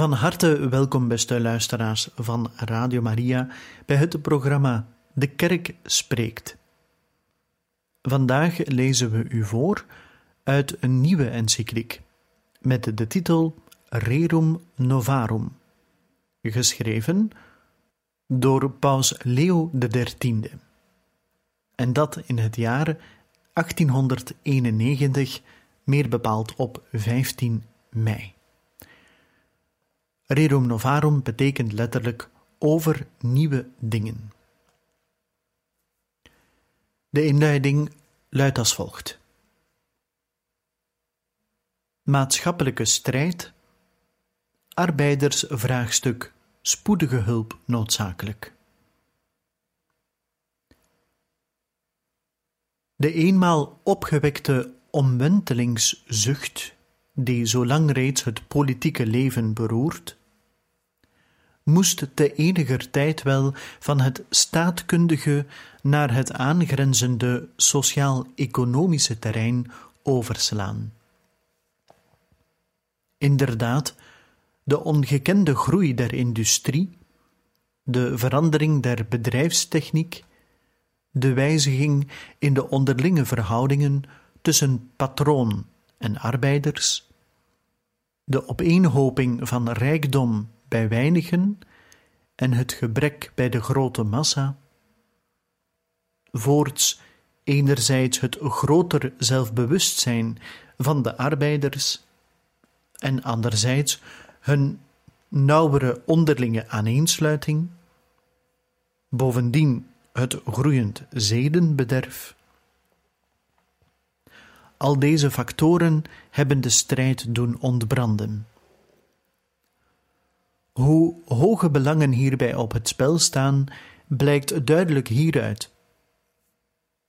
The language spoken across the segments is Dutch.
Van harte welkom, beste luisteraars van Radio Maria, bij het programma De Kerk Spreekt. Vandaag lezen we u voor uit een nieuwe encycliek met de titel Rerum Novarum, geschreven door Paus Leo XIII. En dat in het jaar 1891, meer bepaald op 15 mei. Rerum Novarum betekent letterlijk over nieuwe dingen. De inleiding luidt als volgt: Maatschappelijke strijd, arbeidersvraagstuk, spoedige hulp noodzakelijk. De eenmaal opgewekte omwenteringszucht, die zo lang reeds het politieke leven beroert, moest te eniger tijd wel van het staatkundige naar het aangrenzende sociaal-economische terrein overslaan. Inderdaad, de ongekende groei der industrie, de verandering der bedrijfstechniek, de wijziging in de onderlinge verhoudingen tussen patroon en arbeiders, de opeenhoping van rijkdom bij weinigen en het gebrek bij de grote massa. Voorts enerzijds het groter zelfbewustzijn van de arbeiders en anderzijds hun nauwere onderlinge aaneensluiting, bovendien het groeiend zedenbederf. Al deze factoren hebben de strijd doen ontbranden. Hoe hoge belangen hierbij op het spel staan, blijkt duidelijk hieruit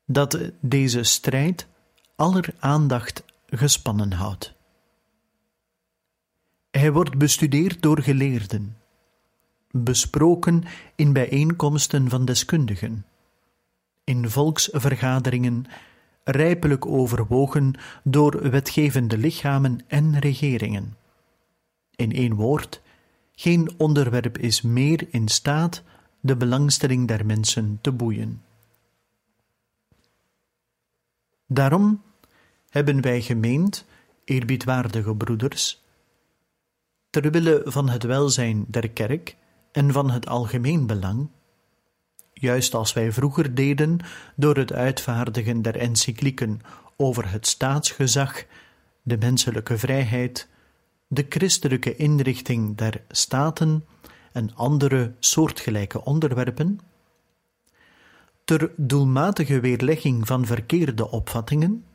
dat deze strijd aller aandacht gespannen houdt. Hij wordt bestudeerd door geleerden, besproken in bijeenkomsten van deskundigen, in volksvergaderingen, rijpelijk overwogen door wetgevende lichamen en regeringen. In één woord, geen onderwerp is meer in staat de belangstelling der mensen te boeien. Daarom hebben wij gemeend, eerbiedwaardige broeders, ter wille van het welzijn der kerk en van het algemeen belang, juist als wij vroeger deden door het uitvaardigen der encyclieken over het staatsgezag, de menselijke vrijheid, de christelijke inrichting der staten en andere soortgelijke onderwerpen, ter doelmatige weerlegging van verkeerde opvattingen,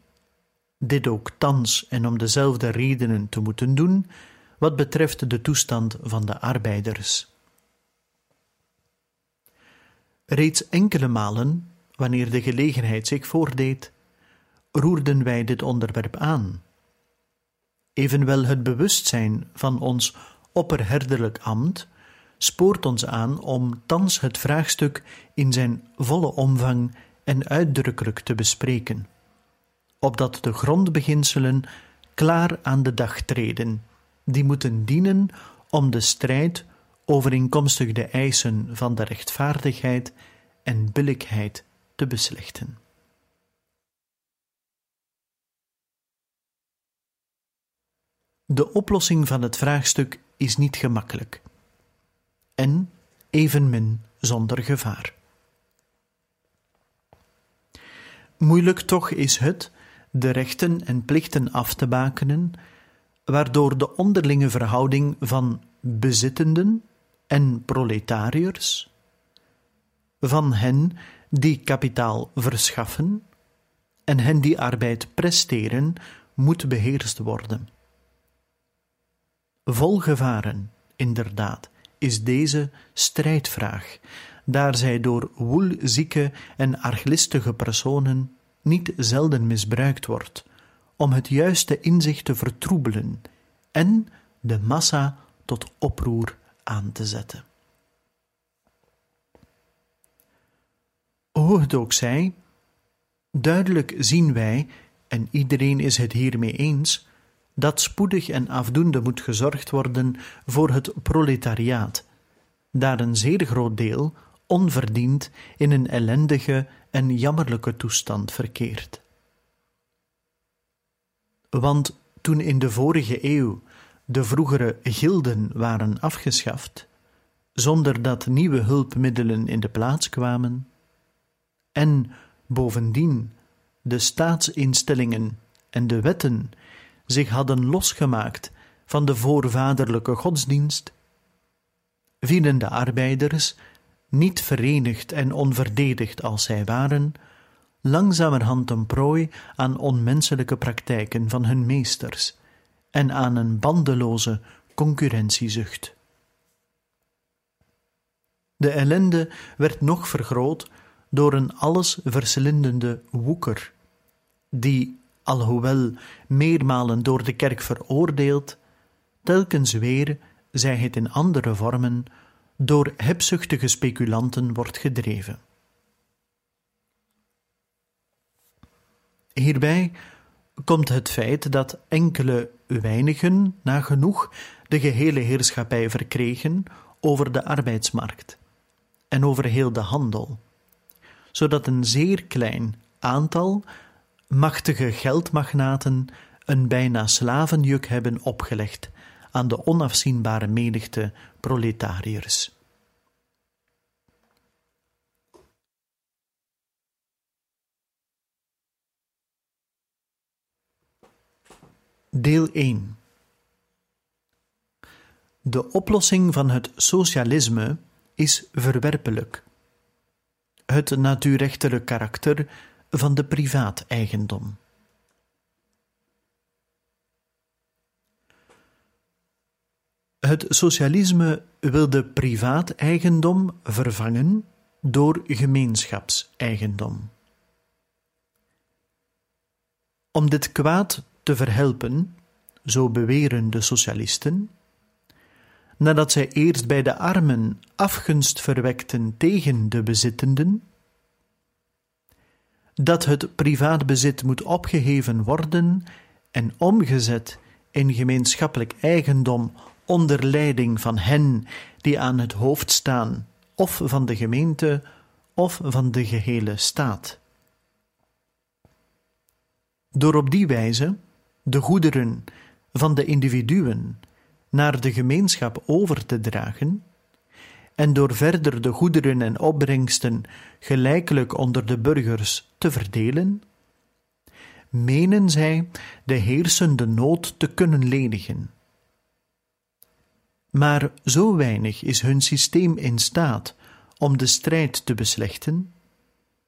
dit ook thans en om dezelfde redenen te moeten doen, wat betreft de toestand van de arbeiders. Reeds enkele malen, wanneer de gelegenheid zich voordeed, roerden wij dit onderwerp aan Evenwel het bewustzijn van ons opperherderlijk ambt spoort ons aan om thans het vraagstuk in zijn volle omvang en uitdrukkelijk te bespreken, opdat de grondbeginselen klaar aan de dag treden, die moeten dienen om de strijd overeenkomstig de eisen van de rechtvaardigheid en billijkheid te beslechten. De oplossing van het vraagstuk is niet gemakkelijk en evenmin zonder gevaar. Moeilijk toch is het de rechten en plichten af te bakenen, waardoor de onderlinge verhouding van bezittenden en proletariërs, van hen die kapitaal verschaffen en hen die arbeid presteren, moet beheerst worden. Vol gevaren, inderdaad, is deze strijdvraag, daar zij door woelzieke en arglistige personen niet zelden misbruikt wordt, om het juiste inzicht te vertroebelen en de massa tot oproer aan te zetten. Hoe het ook zij, duidelijk zien wij, en iedereen is het hiermee eens, dat spoedig en afdoende moet gezorgd worden voor het proletariaat, daar een zeer groot deel onverdiend in een ellendige en jammerlijke toestand verkeert. Want toen in de vorige eeuw de vroegere gilden waren afgeschaft, zonder dat nieuwe hulpmiddelen in de plaats kwamen, en bovendien de staatsinstellingen en de wetten zich hadden losgemaakt van de voorvaderlijke godsdienst, vielen de arbeiders, niet verenigd en onverdedigd als zij waren, langzamerhand een prooi aan onmenselijke praktijken van hun meesters en aan een bandeloze concurrentiezucht. De ellende werd nog vergroot door een alles verslindende woeker, die, alhoewel meermalen door de kerk veroordeeld, telkens weer, zij het in andere vormen, door hebzuchtige speculanten wordt gedreven. Hierbij komt het feit dat enkele weinigen nagenoeg de gehele heerschappij verkregen over de arbeidsmarkt en over heel de handel, zodat een zeer klein aantal machtige geldmagnaten een bijna slavenjuk hebben opgelegd aan de onafzienbare menigte proletariërs. Deel 1 De oplossing van het socialisme is verwerpelijk. Het natuurrechtelijk karakter van de privaateigendom. Het socialisme wil de privaateigendom vervangen door gemeenschapseigendom. Om dit kwaad te verhelpen, zo beweren de socialisten, nadat zij eerst bij de armen afgunst verwekten tegen de bezittenden, dat het privaatbezit moet opgeheven worden en omgezet in gemeenschappelijk eigendom onder leiding van hen die aan het hoofd staan, of van de gemeente, of van de gehele staat. Door op die wijze de goederen van de individuen naar de gemeenschap over te dragen, en door verder de goederen en opbrengsten gelijkelijk onder de burgers te verdelen, menen zij de heersende nood te kunnen lenigen. Maar zo weinig is hun systeem in staat om de strijd te beslechten,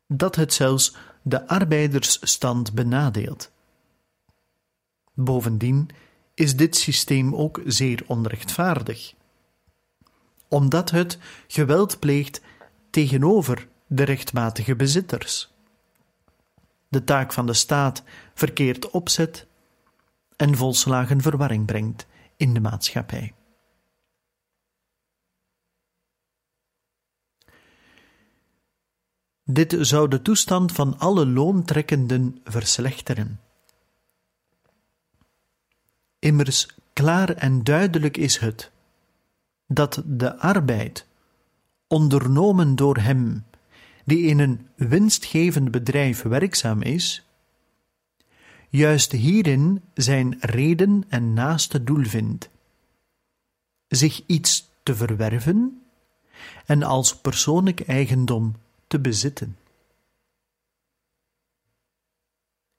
dat het zelfs de arbeidersstand benadeelt. Bovendien is dit systeem ook zeer onrechtvaardig, omdat het geweld pleegt tegenover de rechtmatige bezitters. De taak van de staat verkeerd opzet en volslagen verwarring brengt in de maatschappij. Dit zou de toestand van alle loontrekkenden verslechteren. Immers klaar en duidelijk is het dat de arbeid, ondernomen door hem die in een winstgevend bedrijf werkzaam is, juist hierin zijn reden en naaste doel vindt: zich iets te verwerven en als persoonlijk eigendom te bezitten.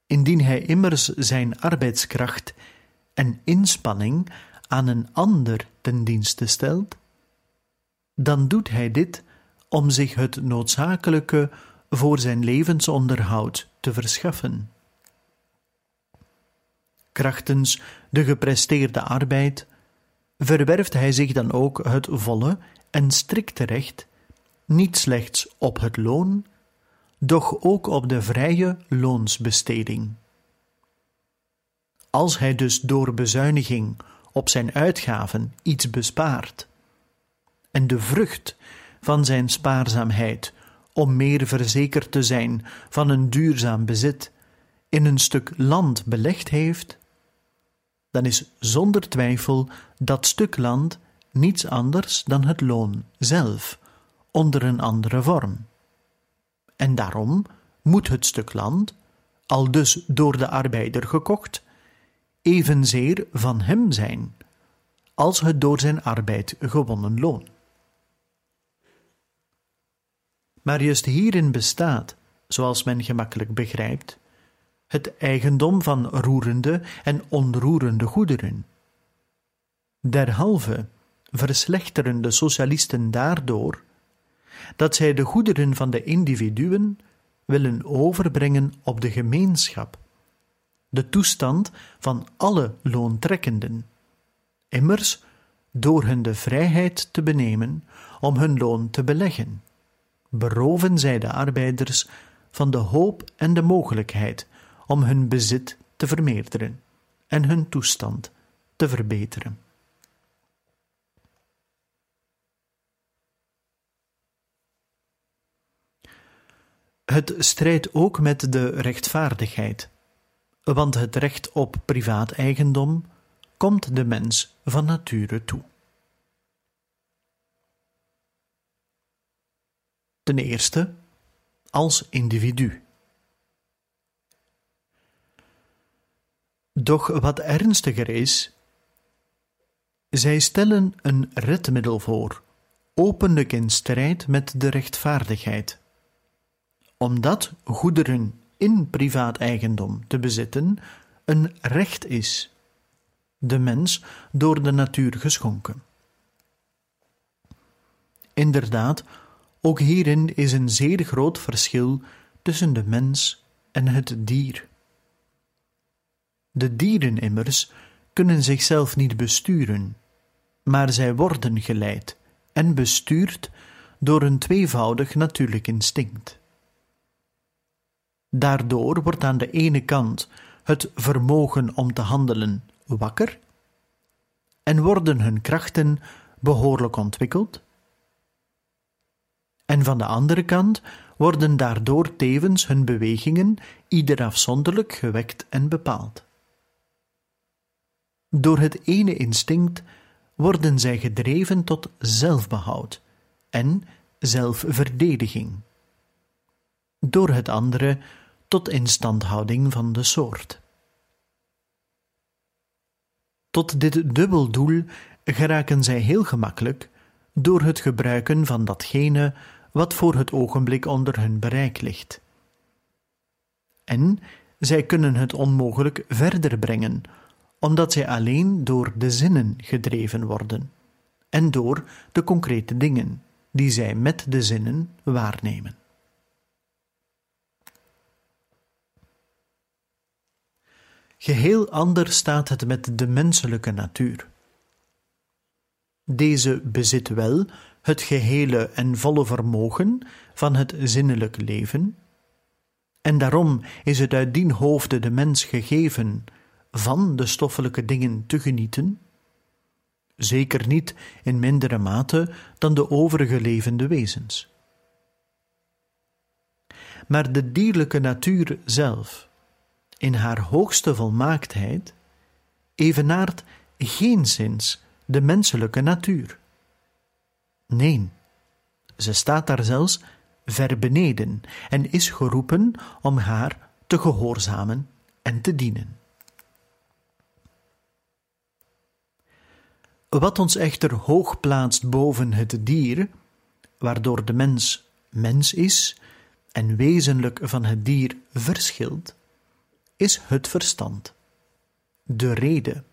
Indien hij immers zijn arbeidskracht en inspanning aan een ander ten dienste stelt, dan doet hij dit om zich het noodzakelijke voor zijn levensonderhoud te verschaffen. Krachtens de gepresteerde arbeid verwerft hij zich dan ook het volle en strikte recht, niet slechts op het loon, doch ook op de vrije loonsbesteding. Als hij dus door bezuiniging op zijn uitgaven iets bespaart, en de vrucht van zijn spaarzaamheid om meer verzekerd te zijn van een duurzaam bezit in een stuk land belegd heeft, dan is zonder twijfel dat stuk land niets anders dan het loon zelf, onder een andere vorm. En daarom moet het stuk land, al dus door de arbeider gekocht, evenzeer van hem zijn, als het door zijn arbeid gewonnen loon. Maar juist hierin bestaat, zoals men gemakkelijk begrijpt, het eigendom van roerende en onroerende goederen. Derhalve verslechteren de socialisten daardoor dat zij de goederen van de individuen willen overbrengen op de gemeenschap, de toestand van alle loontrekkenden, immers door hun de vrijheid te benemen om hun loon te beleggen, beroven zij de arbeiders van de hoop en de mogelijkheid om hun bezit te vermeerderen en hun toestand te verbeteren. Het strijdt ook met de rechtvaardigheid, want het recht op privaat eigendom komt de mens van nature toe. Ten eerste, als individu. Doch wat ernstiger is, zij stellen een redmiddel voor, openlijk in strijd met de rechtvaardigheid. Omdat goederen in privaat eigendom te bezitten een recht is, de mens door de natuur geschonken. Inderdaad, ook hierin is een zeer groot verschil tussen de mens en het dier. De dieren immers kunnen zichzelf niet besturen, maar zij worden geleid en bestuurd door een tweevoudig natuurlijk instinct. Daardoor wordt aan de ene kant het vermogen om te handelen wakker en worden hun krachten behoorlijk ontwikkeld, en van de andere kant worden daardoor tevens hun bewegingen ieder afzonderlijk gewekt en bepaald. Door het ene instinct worden zij gedreven tot zelfbehoud en zelfverdediging, door het andere tot instandhouding van de soort. Tot dit dubbel doel geraken zij heel gemakkelijk door het gebruiken van datgene wat voor het ogenblik onder hun bereik ligt. En zij kunnen het onmogelijk verder brengen omdat zij alleen door de zinnen gedreven worden en door de concrete dingen die zij met de zinnen waarnemen. Geheel anders staat het met de menselijke natuur. Deze bezit wel het gehele en volle vermogen van het zinnelijk leven, en daarom is het uit dien hoofde de mens gegeven van de stoffelijke dingen te genieten, zeker niet in mindere mate dan de overige levende wezens. Maar de dierlijke natuur zelf, in haar hoogste volmaaktheid, evenaart geenszins de menselijke natuur. Nee, ze staat daar zelfs ver beneden en is geroepen om haar te gehoorzamen en te dienen. Wat ons echter hoog plaatst boven het dier, waardoor de mens mens is en wezenlijk van het dier verschilt, is het verstand, de rede.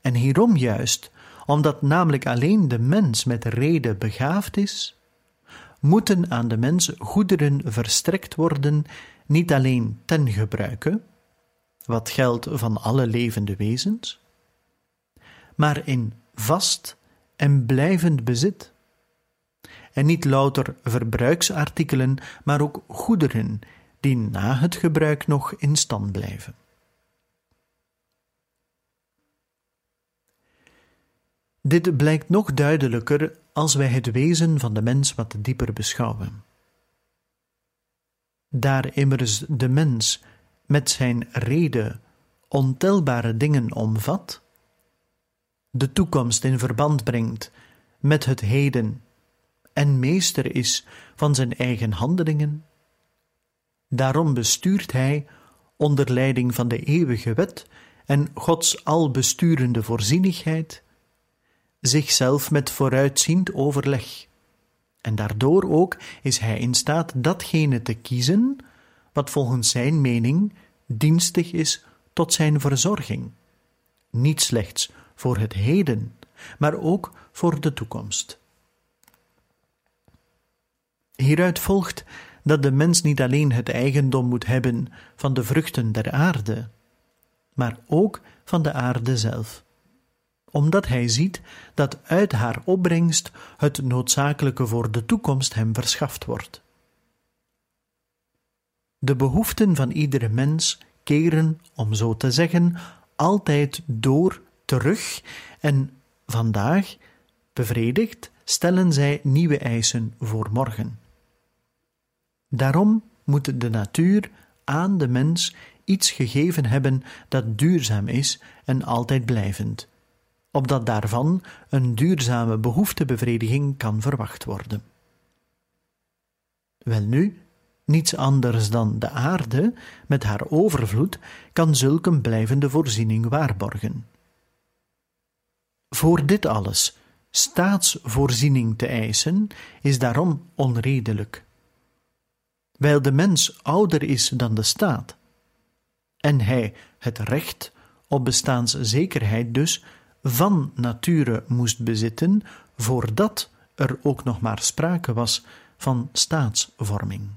En hierom juist, omdat namelijk alleen de mens met rede begaafd is, moeten aan de mens goederen verstrekt worden, niet alleen ten gebruike, wat geldt van alle levende wezens, maar in vast en blijvend bezit. En niet louter verbruiksartikelen, maar ook goederen die na het gebruik nog in stand blijven. Dit blijkt nog duidelijker als wij het wezen van de mens wat dieper beschouwen. Daar immers de mens met zijn reden ontelbare dingen omvat, de toekomst in verband brengt met het heden en meester is van zijn eigen handelingen, daarom bestuurt hij onder leiding van de eeuwige wet en Gods albesturende voorzienigheid zichzelf met vooruitziend overleg. En daardoor ook is hij in staat datgene te kiezen wat volgens zijn mening dienstig is tot zijn verzorging. Niet slechts voor het heden, maar ook voor de toekomst. Hieruit volgt dat de mens niet alleen het eigendom moet hebben van de vruchten der aarde, maar ook van de aarde zelf omdat hij ziet dat uit haar opbrengst het noodzakelijke voor de toekomst hem verschaft wordt. De behoeften van iedere mens keren, om zo te zeggen, altijd door terug en vandaag, bevredigd, stellen zij nieuwe eisen voor morgen. Daarom moet de natuur aan de mens iets gegeven hebben dat duurzaam is en altijd blijvend, opdat daarvan een duurzame behoeftebevrediging kan verwacht worden. Welnu, niets anders dan de aarde met haar overvloed kan zulk een blijvende voorziening waarborgen. Voor dit alles staatsvoorziening te eisen is daarom onredelijk. Wijl de mens ouder is dan de staat, en hij het recht op bestaanszekerheid dus van nature moest bezitten, voordat er ook nog maar sprake was van staatsvorming.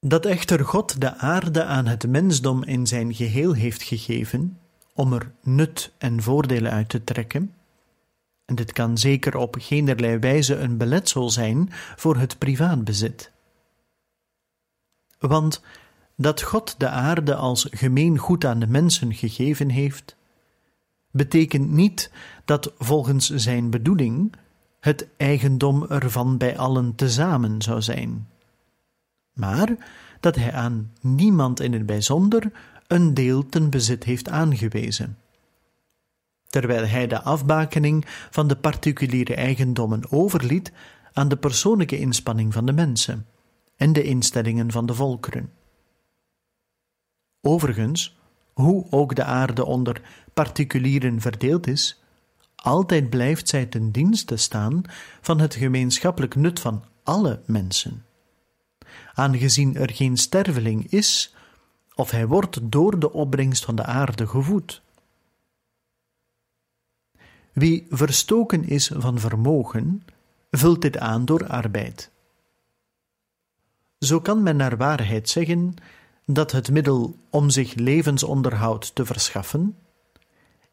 Dat echter God de aarde aan het mensdom in zijn geheel heeft gegeven, om er nut en voordelen uit te trekken, en dit kan zeker op geenerlei wijze een beletsel zijn voor het privaatbezit. Want dat God de aarde als gemeen goed aan de mensen gegeven heeft, betekent niet dat volgens zijn bedoeling het eigendom ervan bij allen tezamen zou zijn, maar dat hij aan niemand in het bijzonder een deel ten bezit heeft aangewezen. Terwijl hij de afbakening van de particuliere eigendommen overliet aan de persoonlijke inspanning van de mensen en de instellingen van de volkeren. Overigens, hoe ook de aarde onder particulieren verdeeld is, altijd blijft zij ten dienste staan van het gemeenschappelijk nut van alle mensen. Aangezien er geen sterveling is, of hij wordt door de opbrengst van de aarde gevoed. Wie verstoken is van vermogen, vult dit aan door arbeid. Zo kan men naar waarheid zeggen dat het middel om zich levensonderhoud te verschaffen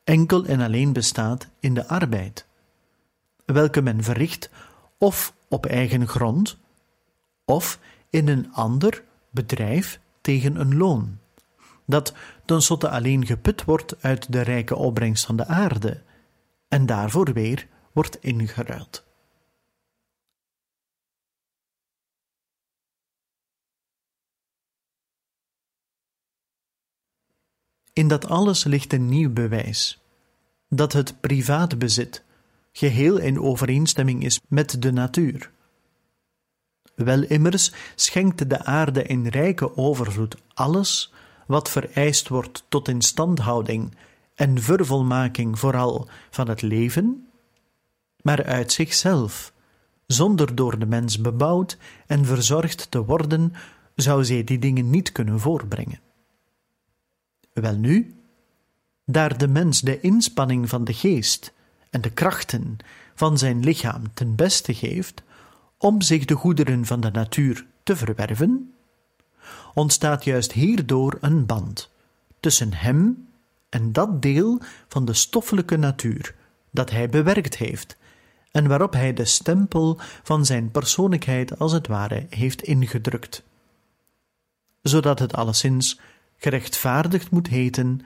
enkel en alleen bestaat in de arbeid, welke men verricht of op eigen grond, of in een ander bedrijf tegen een loon, dat tenslotte alleen geput wordt uit de rijke opbrengst van de aarde, en daarvoor weer wordt ingeruild. In dat alles ligt een nieuw bewijs: dat het privaatbezit geheel in overeenstemming is met de natuur. Wel immers schenkt de aarde in rijke overvloed alles wat vereist wordt tot instandhouding en vervolmaking vooral van het leven, maar uit zichzelf, zonder door de mens bebouwd en verzorgd te worden, zou zij die dingen niet kunnen voorbrengen. Welnu, daar de mens de inspanning van de geest en de krachten van zijn lichaam ten beste geeft om zich de goederen van de natuur te verwerven, ontstaat juist hierdoor een band tussen hem en dat deel van de stoffelijke natuur dat hij bewerkt heeft en waarop hij de stempel van zijn persoonlijkheid als het ware heeft ingedrukt, zodat het alleszins gerechtvaardigd moet heten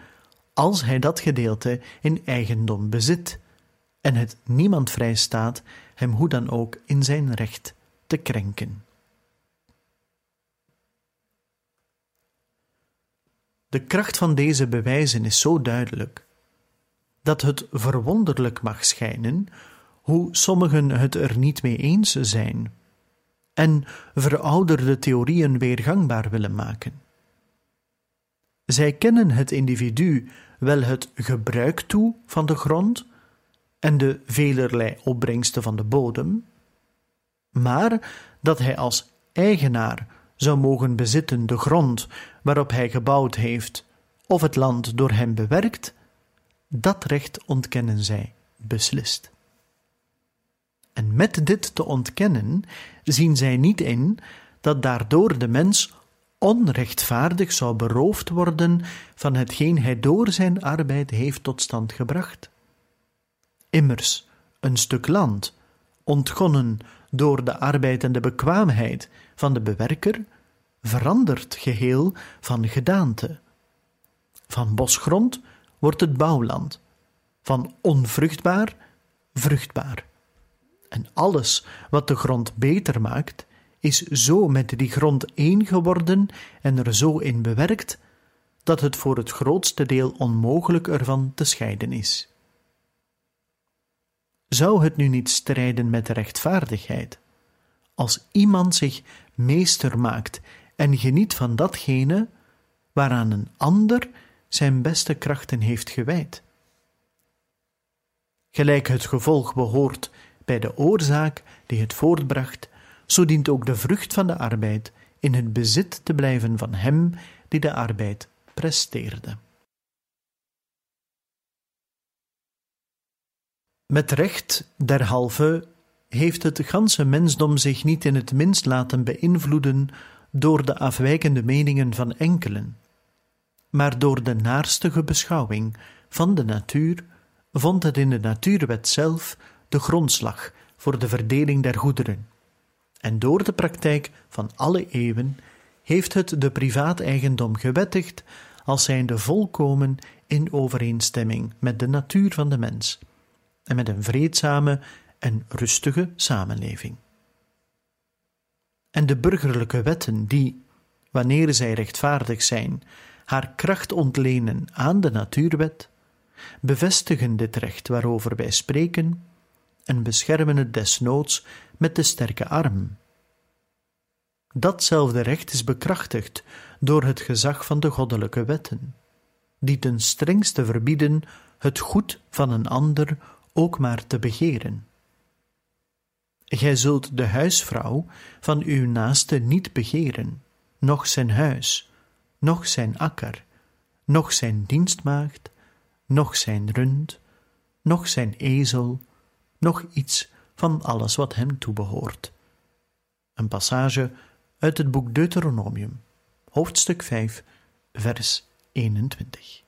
als hij dat gedeelte in eigendom bezit en het niemand vrijstaat hem hoe dan ook in zijn recht te krenken. De kracht van deze bewijzen is zo duidelijk dat het verwonderlijk mag schijnen hoe sommigen het er niet mee eens zijn en verouderde theorieën weer gangbaar willen maken. Zij kennen het individu wel het gebruik toe van de grond en de velerlei opbrengsten van de bodem, maar dat hij als eigenaar zou mogen bezitten de grond waarop hij gebouwd heeft, of het land door hem bewerkt, dat recht ontkennen zij beslist. En met dit te ontkennen, zien zij niet in dat daardoor de mens onrechtvaardig zou beroofd worden van hetgeen hij door zijn arbeid heeft tot stand gebracht. Immers, een stuk land, ontgonnen door de arbeid en de bekwaamheid van de bewerker, verandert geheel van gedaante. Van bosgrond wordt het bouwland, van onvruchtbaar vruchtbaar. En alles wat de grond beter maakt, is zo met die grond één geworden en er zo in bewerkt, dat het voor het grootste deel onmogelijk ervan te scheiden is. Zou het nu niet strijden met de rechtvaardigheid? Als iemand zich meester maakt en geniet van datgene waaraan een ander zijn beste krachten heeft gewijd. Gelijk het gevolg behoort bij de oorzaak die het voortbracht, zo dient ook de vrucht van de arbeid in het bezit te blijven van hem die de arbeid presteerde. Met recht, derhalve, heeft het ganse mensdom zich niet in het minst laten beïnvloeden door de afwijkende meningen van enkelen, maar door de naarstige beschouwing van de natuur vond het in de natuurwet zelf de grondslag voor de verdeling der goederen. En door de praktijk van alle eeuwen heeft het de privaateigendom gewettigd als zijnde volkomen in overeenstemming met de natuur van de mens en met een vreedzame en rustige samenleving. En de burgerlijke wetten die, wanneer zij rechtvaardig zijn, haar kracht ontlenen aan de natuurwet, bevestigen dit recht waarover wij spreken en beschermen het desnoods met de sterke arm. Datzelfde recht is bekrachtigd door het gezag van de goddelijke wetten, die ten strengste verbieden het goed van een ander ook maar te begeren. Gij zult de huisvrouw van uw naaste niet begeren, noch zijn huis, noch zijn akker, noch zijn dienstmaagd, noch zijn rund, noch zijn ezel, noch iets van alles wat hem toebehoort. Een passage uit het boek Deuteronomium, hoofdstuk 5, vers 21.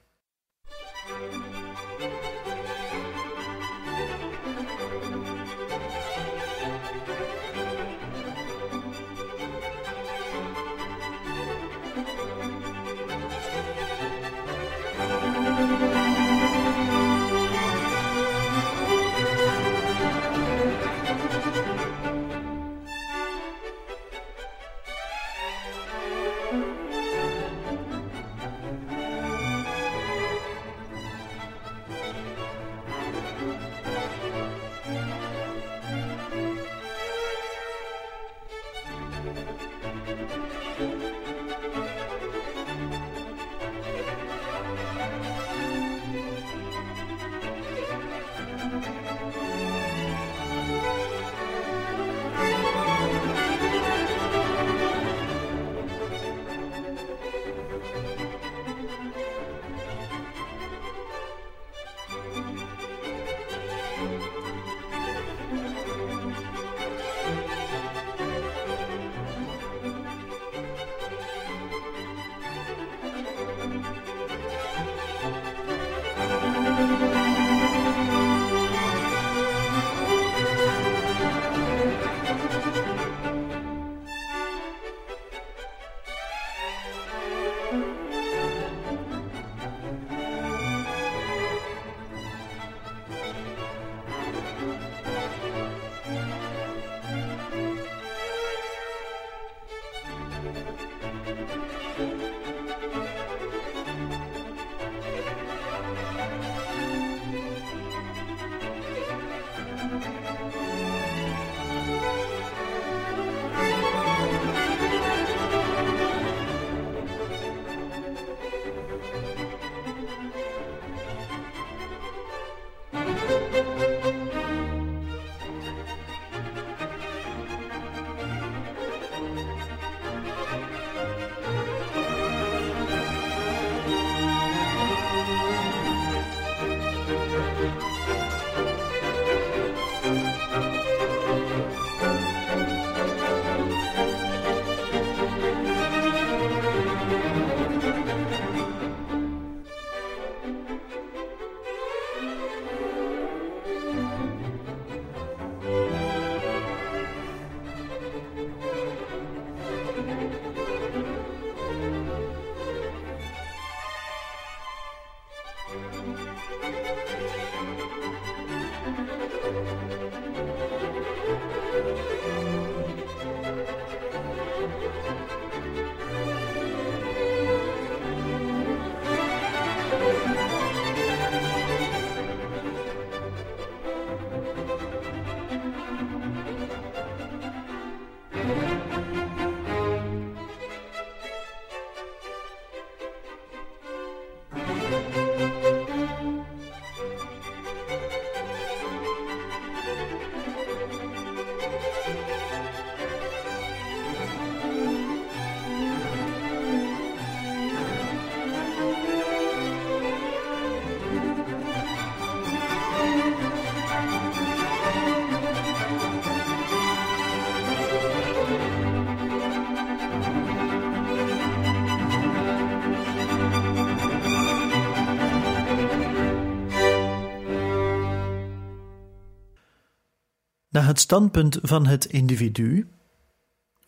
Het standpunt van het individu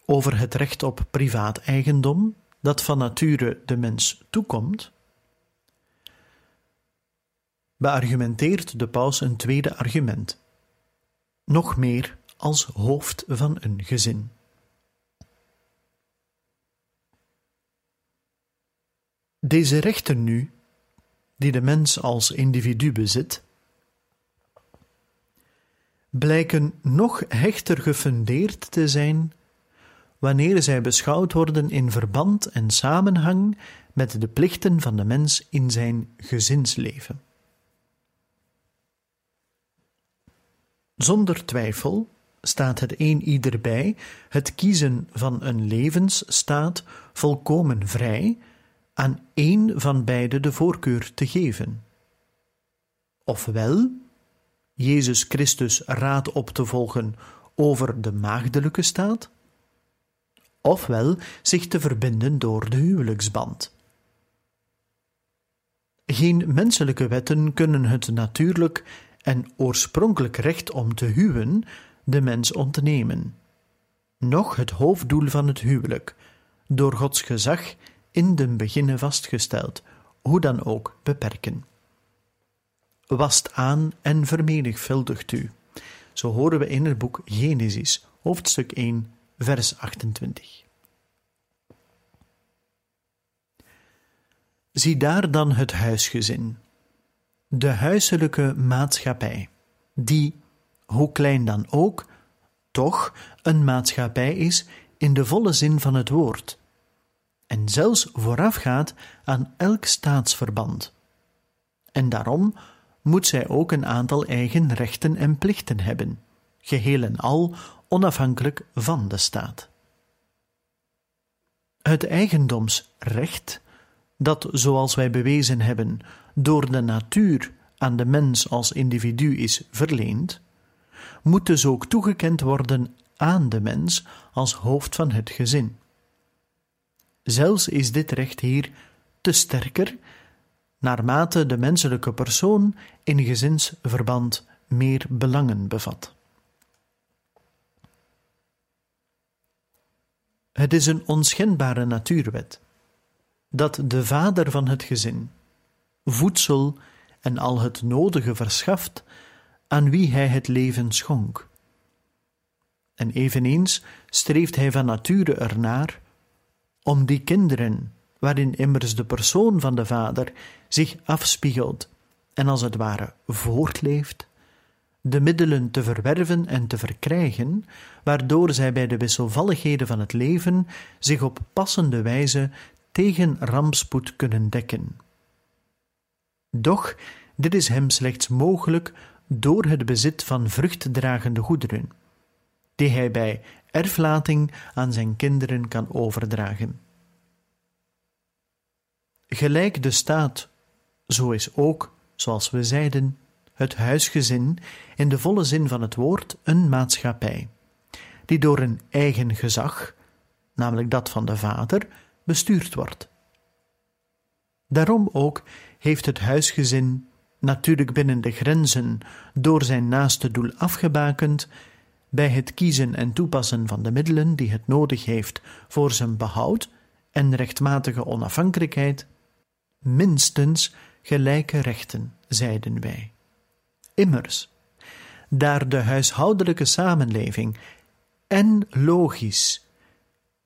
over het recht op privaat eigendom dat van nature de mens toekomt, beargumenteert de paus een tweede argument, nog meer als hoofd van een gezin. Deze rechten nu, die de mens als individu bezit, blijken nog hechter gefundeerd te zijn wanneer zij beschouwd worden in verband en samenhang met de plichten van de mens in zijn gezinsleven. Zonder twijfel staat het een ieder bij het kiezen van een levensstaat volkomen vrij aan één van beide de voorkeur te geven. Ofwel Jezus Christus raad op te volgen over de maagdelijke staat, ofwel zich te verbinden door de huwelijksband. Geen menselijke wetten kunnen het natuurlijk en oorspronkelijk recht om te huwen de mens ontnemen, noch het hoofddoel van het huwelijk, door Gods gezag in den beginnen vastgesteld, hoe dan ook beperken wast aan en vermenigvuldigt u. Zo horen we in het boek Genesis, hoofdstuk 1, vers 28. Zie daar dan het huisgezin, de huiselijke maatschappij, die, hoe klein dan ook, toch een maatschappij is in de volle zin van het woord, en zelfs voorafgaat aan elk staatsverband, en daarom moet zij ook een aantal eigen rechten en plichten hebben, geheel en al onafhankelijk van de staat. Het eigendomsrecht, dat, zoals wij bewezen hebben, door de natuur aan de mens als individu is verleend, moet dus ook toegekend worden aan de mens als hoofd van het gezin. Zelfs is dit recht hier te sterker naarmate de menselijke persoon in gezinsverband meer belangen bevat. Het is een onschendbare natuurwet dat de vader van het gezin voedsel en al het nodige verschaft aan wie hij het leven schonk. En eveneens streeft hij van nature ernaar om die kinderen waarin immers de persoon van de Vader zich afspiegelt en als het ware voortleeft, de middelen te verwerven en te verkrijgen, waardoor zij bij de wisselvalligheden van het leven zich op passende wijze tegen rampspoed kunnen dekken. Doch dit is hem slechts mogelijk door het bezit van vruchtdragende goederen, die hij bij erflating aan zijn kinderen kan overdragen. Gelijk de staat, zo is ook, zoals we zeiden, het huisgezin in de volle zin van het woord een maatschappij, die door een eigen gezag, namelijk dat van de vader, bestuurd wordt. Daarom ook heeft het huisgezin, natuurlijk binnen de grenzen door zijn naaste doel afgebakend, bij het kiezen en toepassen van de middelen die het nodig heeft voor zijn behoud en rechtmatige onafhankelijkheid, minstens gelijke rechten, zeiden wij. Immers, daar de huishoudelijke samenleving en logisch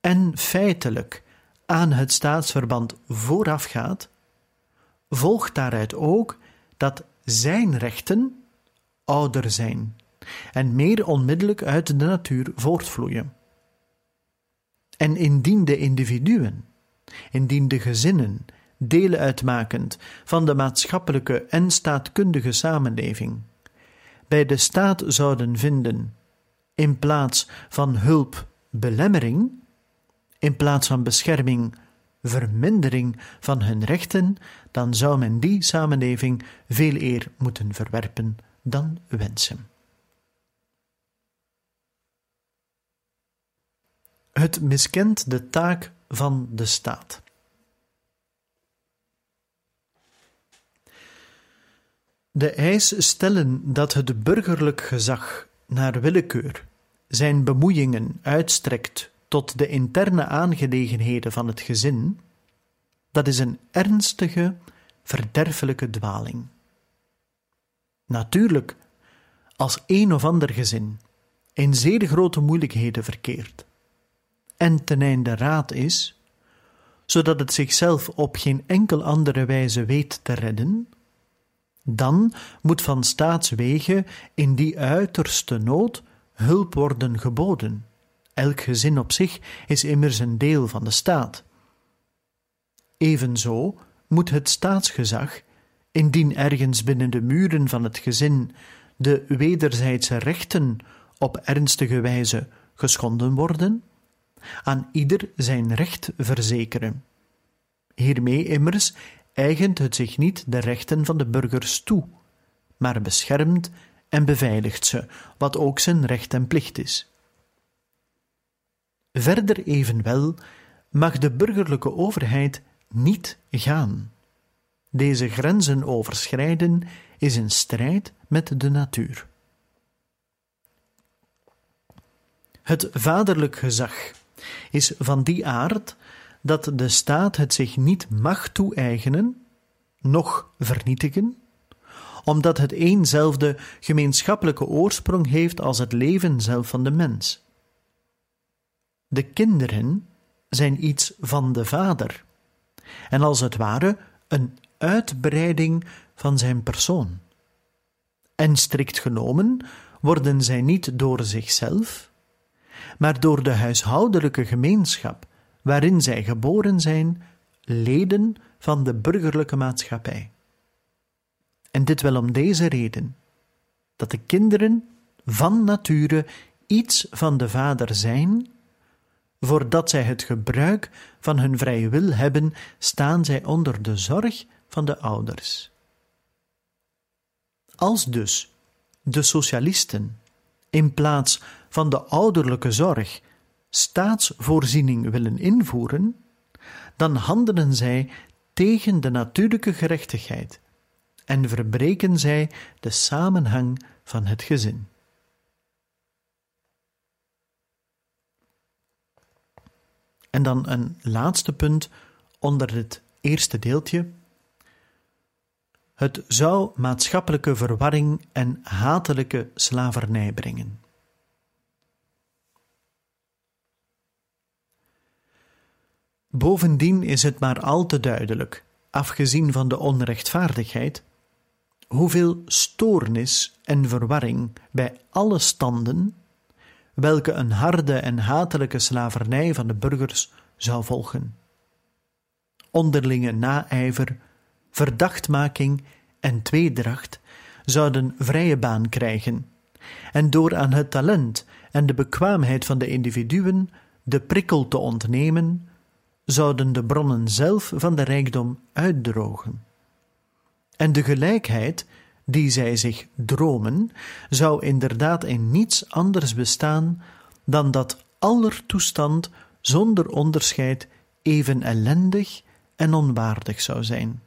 en feitelijk aan het staatsverband voorafgaat, volgt daaruit ook dat zijn rechten ouder zijn en meer onmiddellijk uit de natuur voortvloeien. En indien de individuen, indien de gezinnen, delen uitmakend van de maatschappelijke en staatkundige samenleving, bij de staat zouden vinden, in plaats van hulp belemmering, in plaats van bescherming vermindering van hun rechten, dan zou men die samenleving veel eer moeten verwerpen dan wensen. Het miskent de taak van de staat. De eis stellen dat het burgerlijk gezag naar willekeur zijn bemoeiingen uitstrekt tot de interne aangelegenheden van het gezin, dat is een ernstige, verderfelijke dwaling. Natuurlijk, als een of ander gezin in zeer grote moeilijkheden verkeert en ten einde raad is, zodat het zichzelf op geen enkel andere wijze weet te redden, dan moet van staatswege in die uiterste nood hulp worden geboden. Elk gezin op zich is immers een deel van de staat. Evenzo moet het staatsgezag, indien ergens binnen de muren van het gezin de wederzijdse rechten op ernstige wijze geschonden worden, aan ieder zijn recht verzekeren. Hiermee immers eigent het zich niet de rechten van de burgers toe, maar beschermt en beveiligt ze, wat ook zijn recht en plicht is. Verder evenwel mag de burgerlijke overheid niet gaan. Deze grenzen overschrijden is een strijd met de natuur. Het vaderlijk gezag is van die aard dat de staat het zich niet mag toe-eigenen, noch vernietigen, omdat het eenzelfde gemeenschappelijke oorsprong heeft als het leven zelf van de mens. De kinderen zijn iets van de vader, en als het ware een uitbreiding van zijn persoon. En strikt genomen worden zij niet door zichzelf, maar door de huishoudelijke gemeenschap waarin zij geboren zijn, leden van de burgerlijke maatschappij. En dit wel om deze reden: dat de kinderen van nature iets van de vader zijn, voordat zij het gebruik van hun vrije wil hebben, staan zij onder de zorg van de ouders. Als dus de socialisten in plaats van de ouderlijke zorg staatsvoorziening willen invoeren, dan handelen zij tegen de natuurlijke gerechtigheid en verbreken zij de samenhang van het gezin. En dan een laatste punt onder het eerste deeltje. Het zou maatschappelijke verwarring en hatelijke slavernij brengen. Bovendien is het maar al te duidelijk, afgezien van de onrechtvaardigheid, hoeveel stoornis en verwarring bij alle standen, welke een harde en hatelijke slavernij van de burgers zou volgen. Onderlinge naijver, verdachtmaking en tweedracht zouden vrije baan krijgen, en door aan het talent en de bekwaamheid van de individuen de prikkel te ontnemen, zouden de bronnen zelf van de rijkdom uitdrogen. En de gelijkheid die zij zich dromen, zou inderdaad in niets anders bestaan dan dat aller toestand zonder onderscheid even ellendig en onwaardig zou zijn.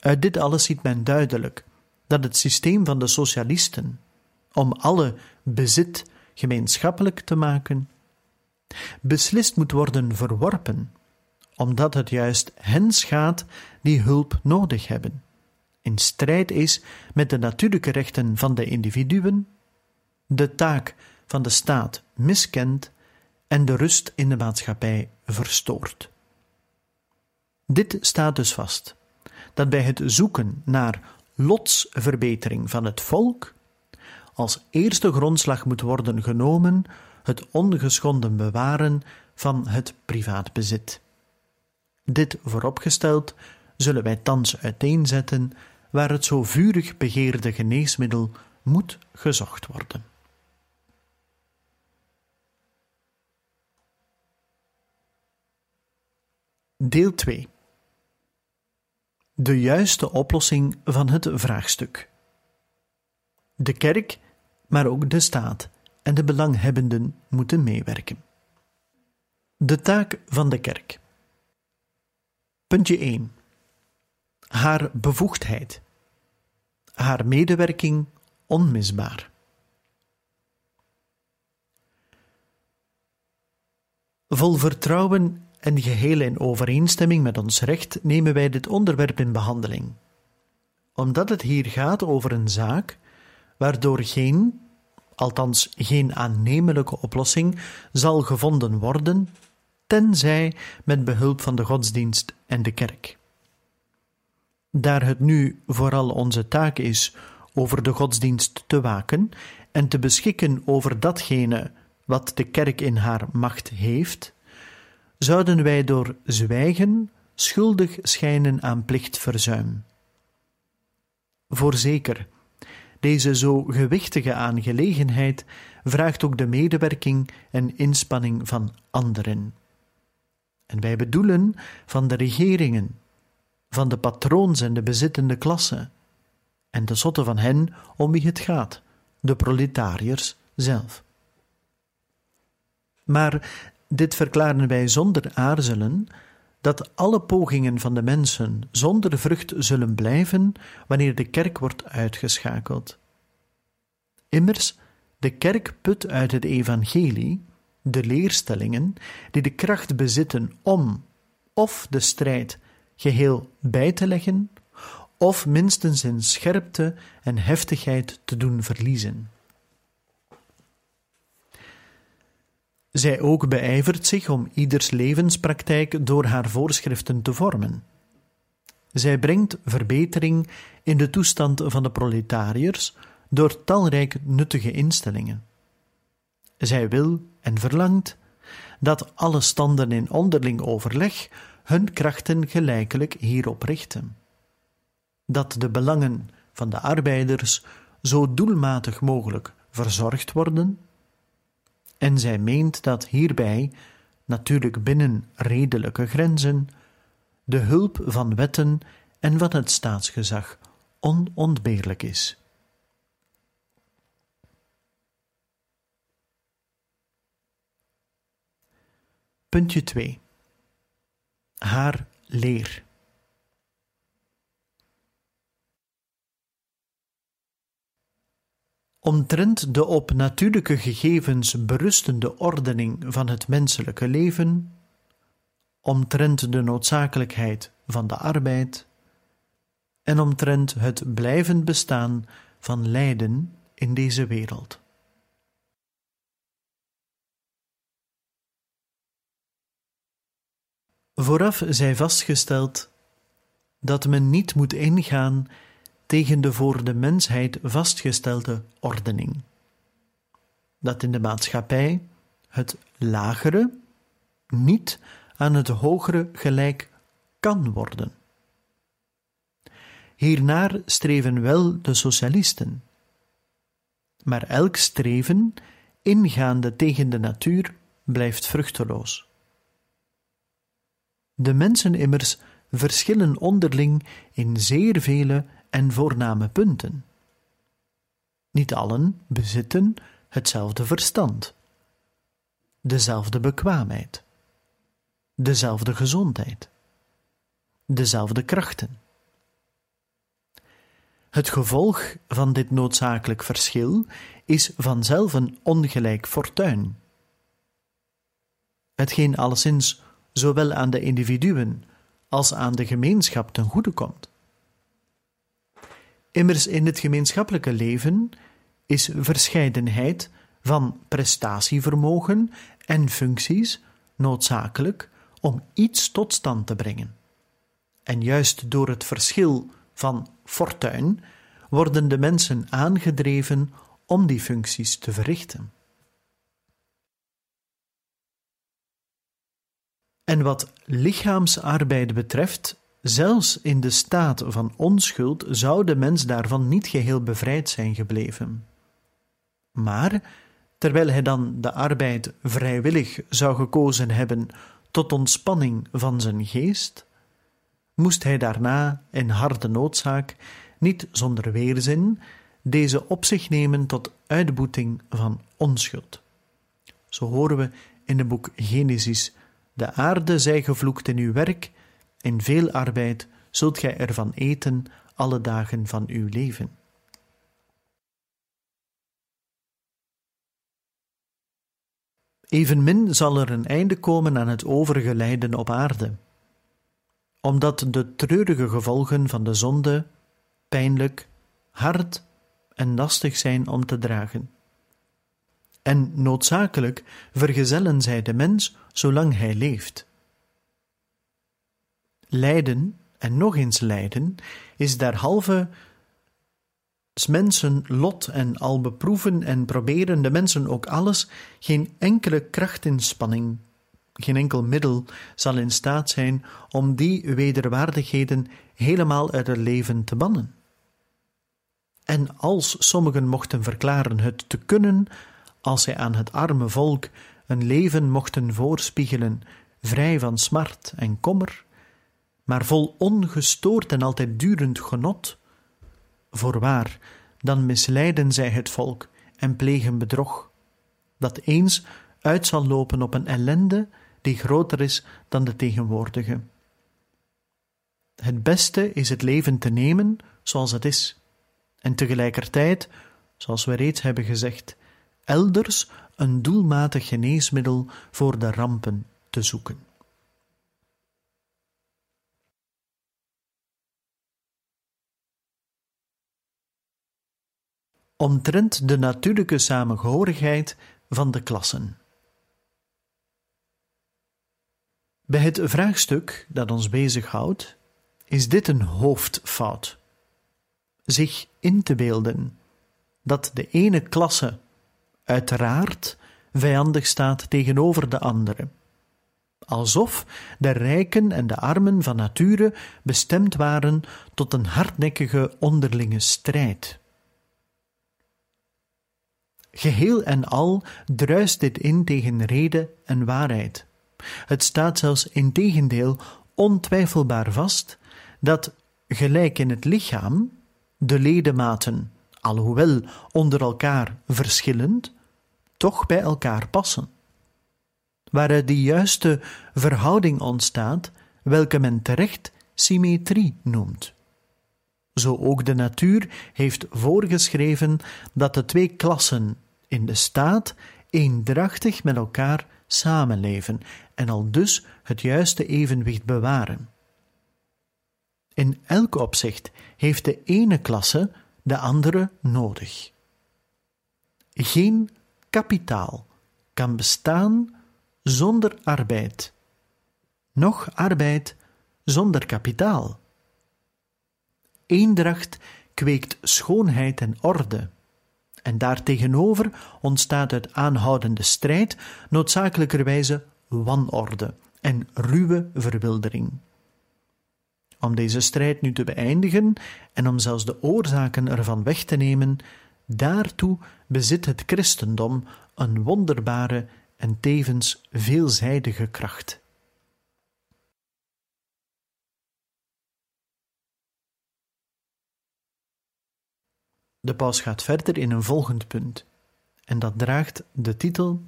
Uit dit alles ziet men duidelijk dat het systeem van de socialisten, om alle bezit gemeenschappelijk te maken, beslist moet worden verworpen, omdat het juist hen schaadt die hulp nodig hebben, in strijd is met de natuurlijke rechten van de individuen, de taak van de staat miskent en de rust in de maatschappij verstoort. Dit staat dus vast, dat bij het zoeken naar lotsverbetering van het volk als eerste grondslag moet worden genomen het ongeschonden bewaren van het privaatbezit. Dit vooropgesteld zullen wij thans uiteenzetten waar het zo vurig begeerde geneesmiddel moet gezocht worden. Deel 2 De juiste oplossing van het vraagstuk. De kerk, maar ook de staat en de belanghebbenden moeten meewerken. De taak van de kerk. Puntje 1. Haar bevoegdheid. Haar medewerking onmisbaar. Vol vertrouwen en geheel in overeenstemming met ons recht nemen wij dit onderwerp in behandeling, omdat het hier gaat over een zaak waardoor geen, althans geen aannemelijke oplossing, zal gevonden worden, tenzij met behulp van de godsdienst en de kerk. Daar het nu vooral onze taak is over de godsdienst te waken en te beschikken over datgene wat de kerk in haar macht heeft, zouden wij door zwijgen schuldig schijnen aan plichtverzuim. Voorzeker, deze zo gewichtige aangelegenheid vraagt ook de medewerking en inspanning van anderen. En wij bedoelen van de regeringen, van de patroons en de bezittende klasse, en de zotte van hen om wie het gaat, de proletariërs zelf. Maar dit verklaren wij zonder aarzelen, dat alle pogingen van de mensen zonder vrucht zullen blijven wanneer de kerk wordt uitgeschakeld. Immers, de kerk put uit het evangelie de leerstellingen die de kracht bezitten om of de strijd geheel bij te leggen, of minstens in scherpte en heftigheid te doen verliezen. Zij ook beijvert zich om ieders levenspraktijk door haar voorschriften te vormen. Zij brengt verbetering in de toestand van de proletariërs door talrijke nuttige instellingen. Zij wil en verlangt dat alle standen in onderling overleg hun krachten gelijkelijk hierop richten. Dat de belangen van de arbeiders zo doelmatig mogelijk verzorgd worden en zij meent dat hierbij, natuurlijk binnen redelijke grenzen, de hulp van wetten en van het staatsgezag onontbeerlijk is. Puntje 2. Haar leer. Omtrent de op natuurlijke gegevens berustende ordening van het menselijke leven, omtrent de noodzakelijkheid van de arbeid en omtrent het blijvend bestaan van lijden in deze wereld. Vooraf zij vastgesteld dat men niet moet ingaan tegen de voor de mensheid vastgestelde ordening. Dat in de maatschappij het lagere niet aan het hogere gelijk kan worden. Hiernaar streven wel de socialisten, maar elk streven, ingaande tegen de natuur, blijft vruchteloos. De mensen immers verschillen onderling in zeer vele en voorname punten. Niet allen bezitten hetzelfde verstand, dezelfde bekwaamheid, dezelfde gezondheid, dezelfde krachten. Het gevolg van dit noodzakelijk verschil is vanzelf een ongelijk fortuin. Hetgeen alleszins zowel aan de individuen als aan de gemeenschap ten goede komt. Immers in het gemeenschappelijke leven is verscheidenheid van prestatievermogen en functies noodzakelijk om iets tot stand te brengen. En juist door het verschil van fortuin worden de mensen aangedreven om die functies te verrichten. En wat lichaamsarbeid betreft, zelfs in de staat van onschuld zou de mens daarvan niet geheel bevrijd zijn gebleven. Maar terwijl hij dan de arbeid vrijwillig zou gekozen hebben tot ontspanning van zijn geest, moest hij daarna in harde noodzaak, niet zonder weerzin, deze op zich nemen tot uitboeting van onschuld. Zo horen we in het boek Genesis: De aarde zij gevloekt in uw werk, in veel arbeid zult gij ervan eten alle dagen van uw leven. Evenmin zal er een einde komen aan het overige lijden op aarde, omdat de treurige gevolgen van de zonde pijnlijk, hard en lastig zijn om te dragen. En noodzakelijk vergezellen zij de mens zolang hij leeft. Lijden en nog eens lijden is derhalve mensen lot en al beproeven en proberen de mensen ook alles, geen enkele krachtinspanning, geen enkel middel zal in staat zijn om die wederwaardigheden helemaal uit het leven te bannen. En als sommigen mochten verklaren het te kunnen, als zij aan het arme volk een leven mochten voorspiegelen, vrij van smart en kommer, maar vol ongestoord en altijd durend genot, Voorwaar, dan misleiden zij het volk en plegen bedrog, dat eens uit zal lopen op een ellende die groter is dan de tegenwoordige. Het beste is het leven te nemen zoals het is, en tegelijkertijd, zoals we reeds hebben gezegd, elders een doelmatig geneesmiddel voor de rampen te zoeken. Omtrent de natuurlijke samengehorigheid van de klassen. Bij het vraagstuk dat ons bezighoudt, is dit een hoofdfout. Zich in te beelden dat de ene klasse uiteraard vijandig staat tegenover de andere, alsof de rijken en de armen van nature bestemd waren tot een hardnekkige onderlinge strijd. Geheel en al druist dit in tegen rede en waarheid. Het staat zelfs in tegendeel ontwijfelbaar vast dat, gelijk in het lichaam, de ledematen, alhoewel onder elkaar verschillend, toch bij elkaar passen. Waaruit die juiste verhouding ontstaat, welke men terecht symmetrie noemt. Zo ook de natuur heeft voorgeschreven dat de twee klassen in de staat eendrachtig met elkaar samenleven en al dus het juiste evenwicht bewaren. In elk opzicht heeft de ene klasse de andere nodig. Geen kapitaal kan bestaan zonder arbeid, noch arbeid zonder kapitaal. Eendracht kweekt schoonheid en orde en daartegenover ontstaat uit aanhoudende strijd noodzakelijkerwijze wanorde en ruwe verwildering. Om deze strijd nu te beëindigen en om zelfs de oorzaken ervan weg te nemen, daartoe bezit het christendom een wonderbare en tevens veelzijdige kracht. De paus gaat verder in een volgend punt, en dat draagt de titel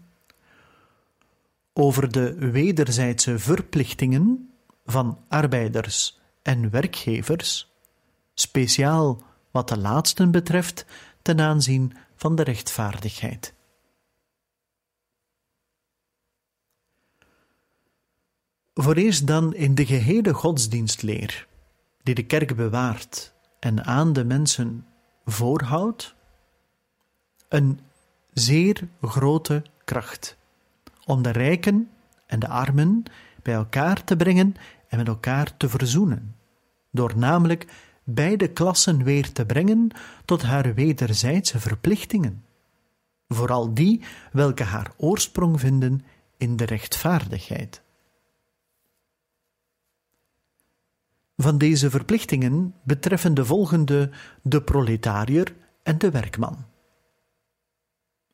Over de wederzijdse verplichtingen van arbeiders en werkgevers, speciaal wat de laatsten betreft ten aanzien van de rechtvaardigheid. Voor eerst dan in de gehele godsdienstleer, die de kerk bewaart en aan de mensen voorhoudt, een zeer grote kracht om de rijken en de armen bij elkaar te brengen en met elkaar te verzoenen, door namelijk beide klassen weer te brengen tot haar wederzijdse verplichtingen, vooral die welke haar oorsprong vinden in de rechtvaardigheid. Van deze verplichtingen betreffen de volgende de proletariër en de werkman.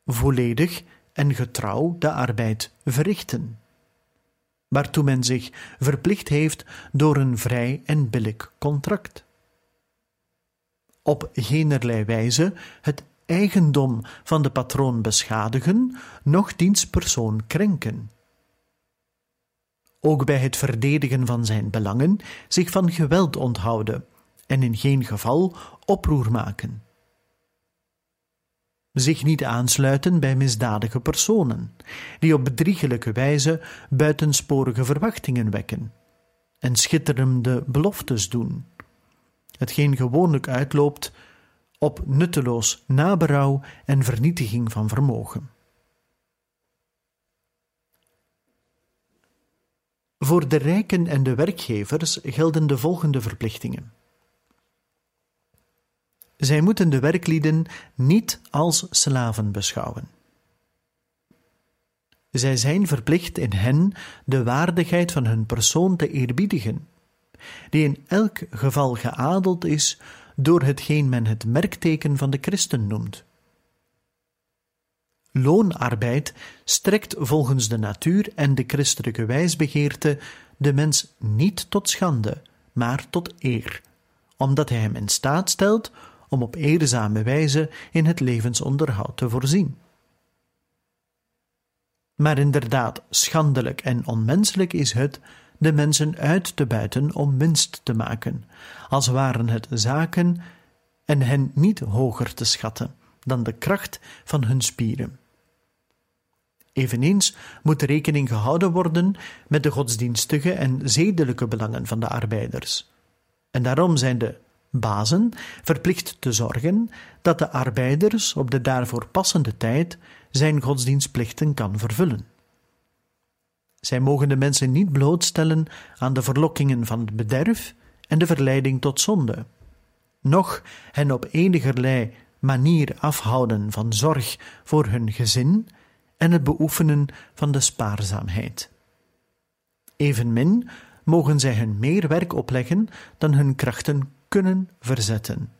Volledig en getrouw de arbeid verrichten, waartoe men zich verplicht heeft door een vrij en billig contract. Op geenerlei wijze het eigendom van de patroon beschadigen, noch diens persoon krenken. Ook bij het verdedigen van zijn belangen zich van geweld onthouden en in geen geval oproer maken zich niet aansluiten bij misdadige personen, die op bedriegelijke wijze buitensporige verwachtingen wekken en schitterende beloftes doen, hetgeen gewoonlijk uitloopt op nutteloos naberouw en vernietiging van vermogen. Voor de rijken en de werkgevers gelden de volgende verplichtingen. Zij moeten de werklieden niet als slaven beschouwen. Zij zijn verplicht in hen de waardigheid van hun persoon te eerbiedigen, die in elk geval geadeld is door hetgeen men het merkteken van de christen noemt. Loonarbeid strekt volgens de natuur en de christelijke wijsbegeerte de mens niet tot schande, maar tot eer, omdat hij hem in staat stelt om op eerzame wijze in het levensonderhoud te voorzien. Maar inderdaad, schandelijk en onmenselijk is het de mensen uit te buiten om winst te maken, als waren het zaken en hen niet hoger te schatten dan de kracht van hun spieren. Eveneens moet rekening gehouden worden met de godsdienstige en zedelijke belangen van de arbeiders. En daarom zijn de bazen verplicht te zorgen dat de arbeiders op de daarvoor passende tijd zijn godsdienstplichten kan vervullen. Zij mogen de mensen niet blootstellen aan de verlokkingen van het bederf en de verleiding tot zonde, noch hen op enigerlei manier afhouden van zorg voor hun gezin en het beoefenen van de spaarzaamheid. Evenmin mogen zij hun meer werk opleggen dan hun krachten kunnen verzetten.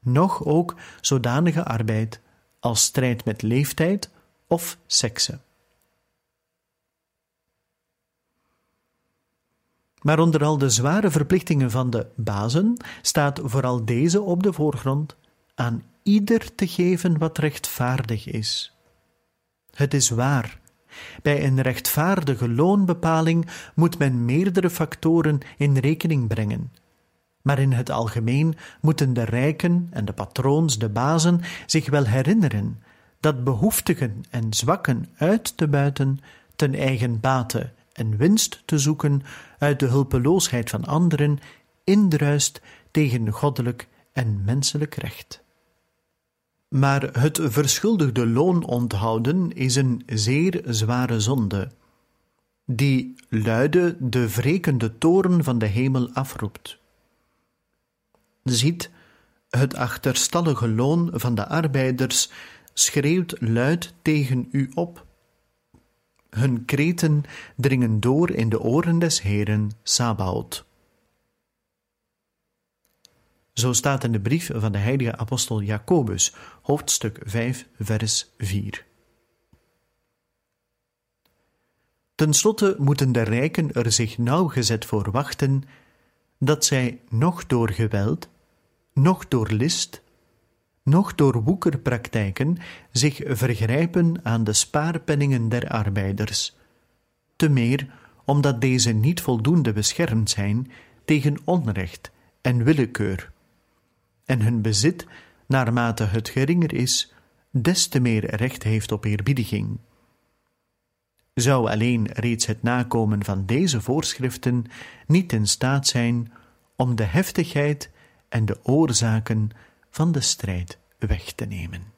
Nog ook zodanige arbeid als strijd met leeftijd of sekse. Maar onder al de zware verplichtingen van de bazen staat vooral deze op de voorgrond aan ieder te geven wat rechtvaardig is. Het is waar. Bij een rechtvaardige loonbepaling moet men meerdere factoren in rekening brengen, maar in het algemeen moeten de rijken en de patroons, de bazen, zich wel herinneren dat behoeftigen en zwakken uit te buiten, ten eigen bate en winst te zoeken uit de hulpeloosheid van anderen, indruist tegen goddelijk en menselijk recht. Maar het verschuldigde loon onthouden is een zeer zware zonde, die luide de wrekende toren van de hemel afroept. Ziet, het achterstallige loon van de arbeiders schreeuwt luid tegen u op. Hun kreten dringen door in de oren des Heeren Sabaoth. Zo staat in de brief van de heilige apostel Jacobus, hoofdstuk 5, vers 4. Ten slotte moeten de rijken er zich nauwgezet voor wachten dat zij nog door geweld noch door list, noch door woekerpraktijken zich vergrijpen aan de spaarpenningen der arbeiders, te meer omdat deze niet voldoende beschermd zijn tegen onrecht en willekeur, en hun bezit, naarmate het geringer is, des te meer recht heeft op eerbiediging. zou alleen reeds het nakomen van deze voorschriften niet in staat zijn om de heftigheid en de oorzaken van de strijd weg te nemen.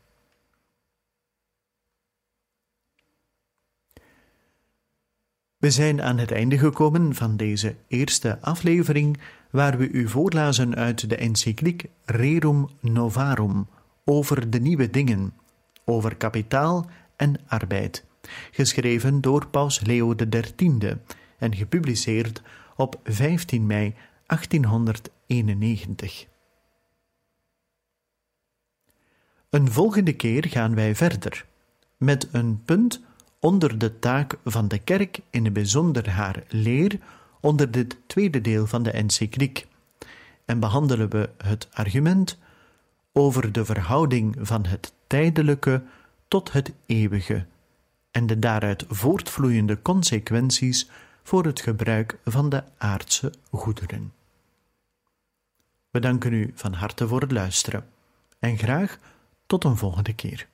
We zijn aan het einde gekomen van deze eerste aflevering, waar we u voorlazen uit de encycliek Rerum Novarum over de nieuwe dingen, over kapitaal en arbeid, geschreven door Paus Leo XIII en gepubliceerd op 15 mei 1891. Een volgende keer gaan wij verder met een punt onder de taak van de kerk, in het bijzonder haar leer, onder dit tweede deel van de encycliek. En behandelen we het argument over de verhouding van het tijdelijke tot het eeuwige en de daaruit voortvloeiende consequenties voor het gebruik van de aardse goederen. We danken u van harte voor het luisteren en graag tot een volgende keer.